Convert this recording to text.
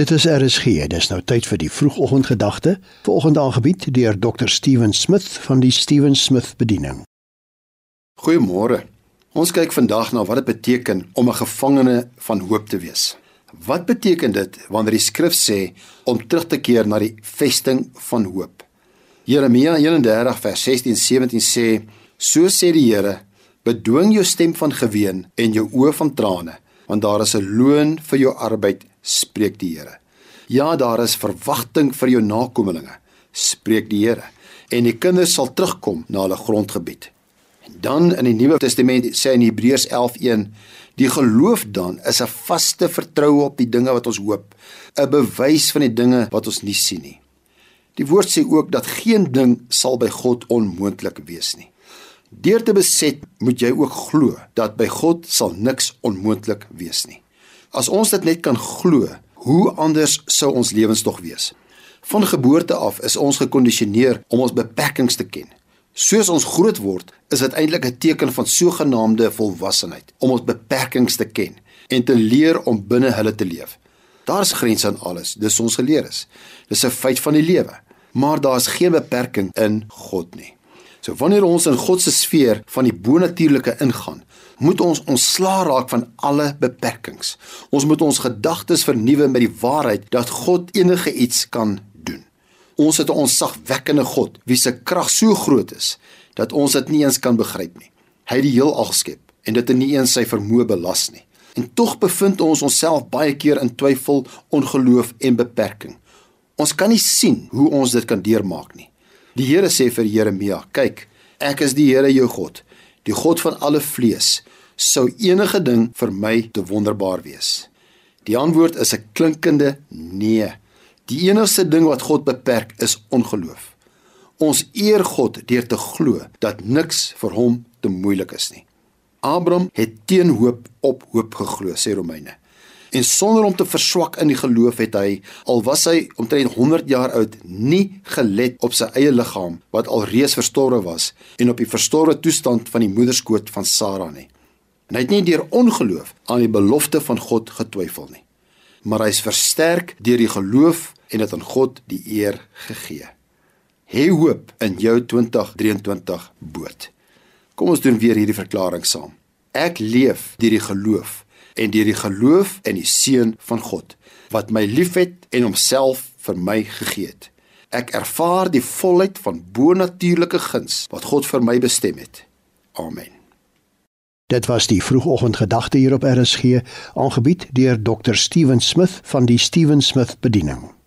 Dit is RSG. Dis nou tyd vir die vroegoggendgedagte. Vanoggend aangebied deur Dr. Steven Smith van die Steven Smith Bediening. Goeiemôre. Ons kyk vandag na wat dit beteken om 'n gevangene van hoop te wees. Wat beteken dit wanneer die skrif sê om terug te keer na die vesting van hoop? Jeremia 31 vers 16 en 17 sê: "So sê die Here, bedwing jou stem van geween en jou oë van trane, want daar is 'n loon vir jou arbeid spreek die Here. Ja, daar is verwagting vir jou nakommelinge, spreek die Here. En die kinders sal terugkom na hulle grondgebied. En dan in die Nuwe Testament sê in Hebreërs 11:1, die geloof dan is 'n vaste vertroue op die dinge wat ons hoop, 'n bewys van die dinge wat ons nie sien nie. Die woord sê ook dat geen ding sal by God onmoontlik wees nie. Deur te beset moet jy ook glo dat by God sal niks onmoontlik wees nie. As ons dit net kan glo, hoe anders sou ons lewens tog wees? Van geboorte af is ons gekondisioneer om ons beperkings te ken. Soos ons groot word, is dit eintlik 'n teken van sogenaamde volwassenheid om ons beperkings te ken en te leer om binne hulle te leef. Daar's grense aan alles, dis ons geleer is. Dis 'n feit van die lewe, maar daar's geen beperking in God nie. So wanneer ons in God se sfeer van die bonatuurlike ingaan, moet ons ontslaa raak van alle beperkings. Ons moet ons gedagtes vernuwe met die waarheid dat God enige iets kan doen. Ons het 'n onsagwekkende God wie se krag so groot is dat ons dit nie eens kan begryp nie. Hy het die heelal geskep en dit het nie eens sy vermoë belas nie. En tog bevind ons onsself baie keer in twyfel, ongeloof en beperking. Ons kan nie sien hoe ons dit kan deurmaak nie. Die Here sê vir Jeremia: "Kyk, ek is die Here jou God, die God van alle vlees sou enige ding vir my te wonderbaar wees. Die antwoord is 'n klinkende nee. Die enigste ding wat God beperk is ongeloof. Ons eer God deur te glo dat niks vir hom te moeilik is nie. Abraham het teen hoop op hoop geglo, sê Romeine. En sonder om te verswak in die geloof het hy, al was hy omtrent 100 jaar oud, nie gelet op sy eie liggaam wat alreeds verstorwe was en op die verstorwe toestand van die moederskoot van Sara nie. En hy het nie deur ongeloof aan die belofte van God getwyfel nie. Maar hy is versterk deur die geloof en het aan God die eer gegee. Hê hoop in jou 2023 boot. Kom ons doen weer hierdie verklaring saam. Ek leef deur die geloof en deur die geloof in die seun van God wat my liefhet en homself vir my gegee het. Ek ervaar die volheid van bonatuurlike guns wat God vir my bestem het. Amen. Dit was die vroegoggendgedagte hier op RSG, aangebied deur Dr. Steven Smith van die Steven Smith Bediening.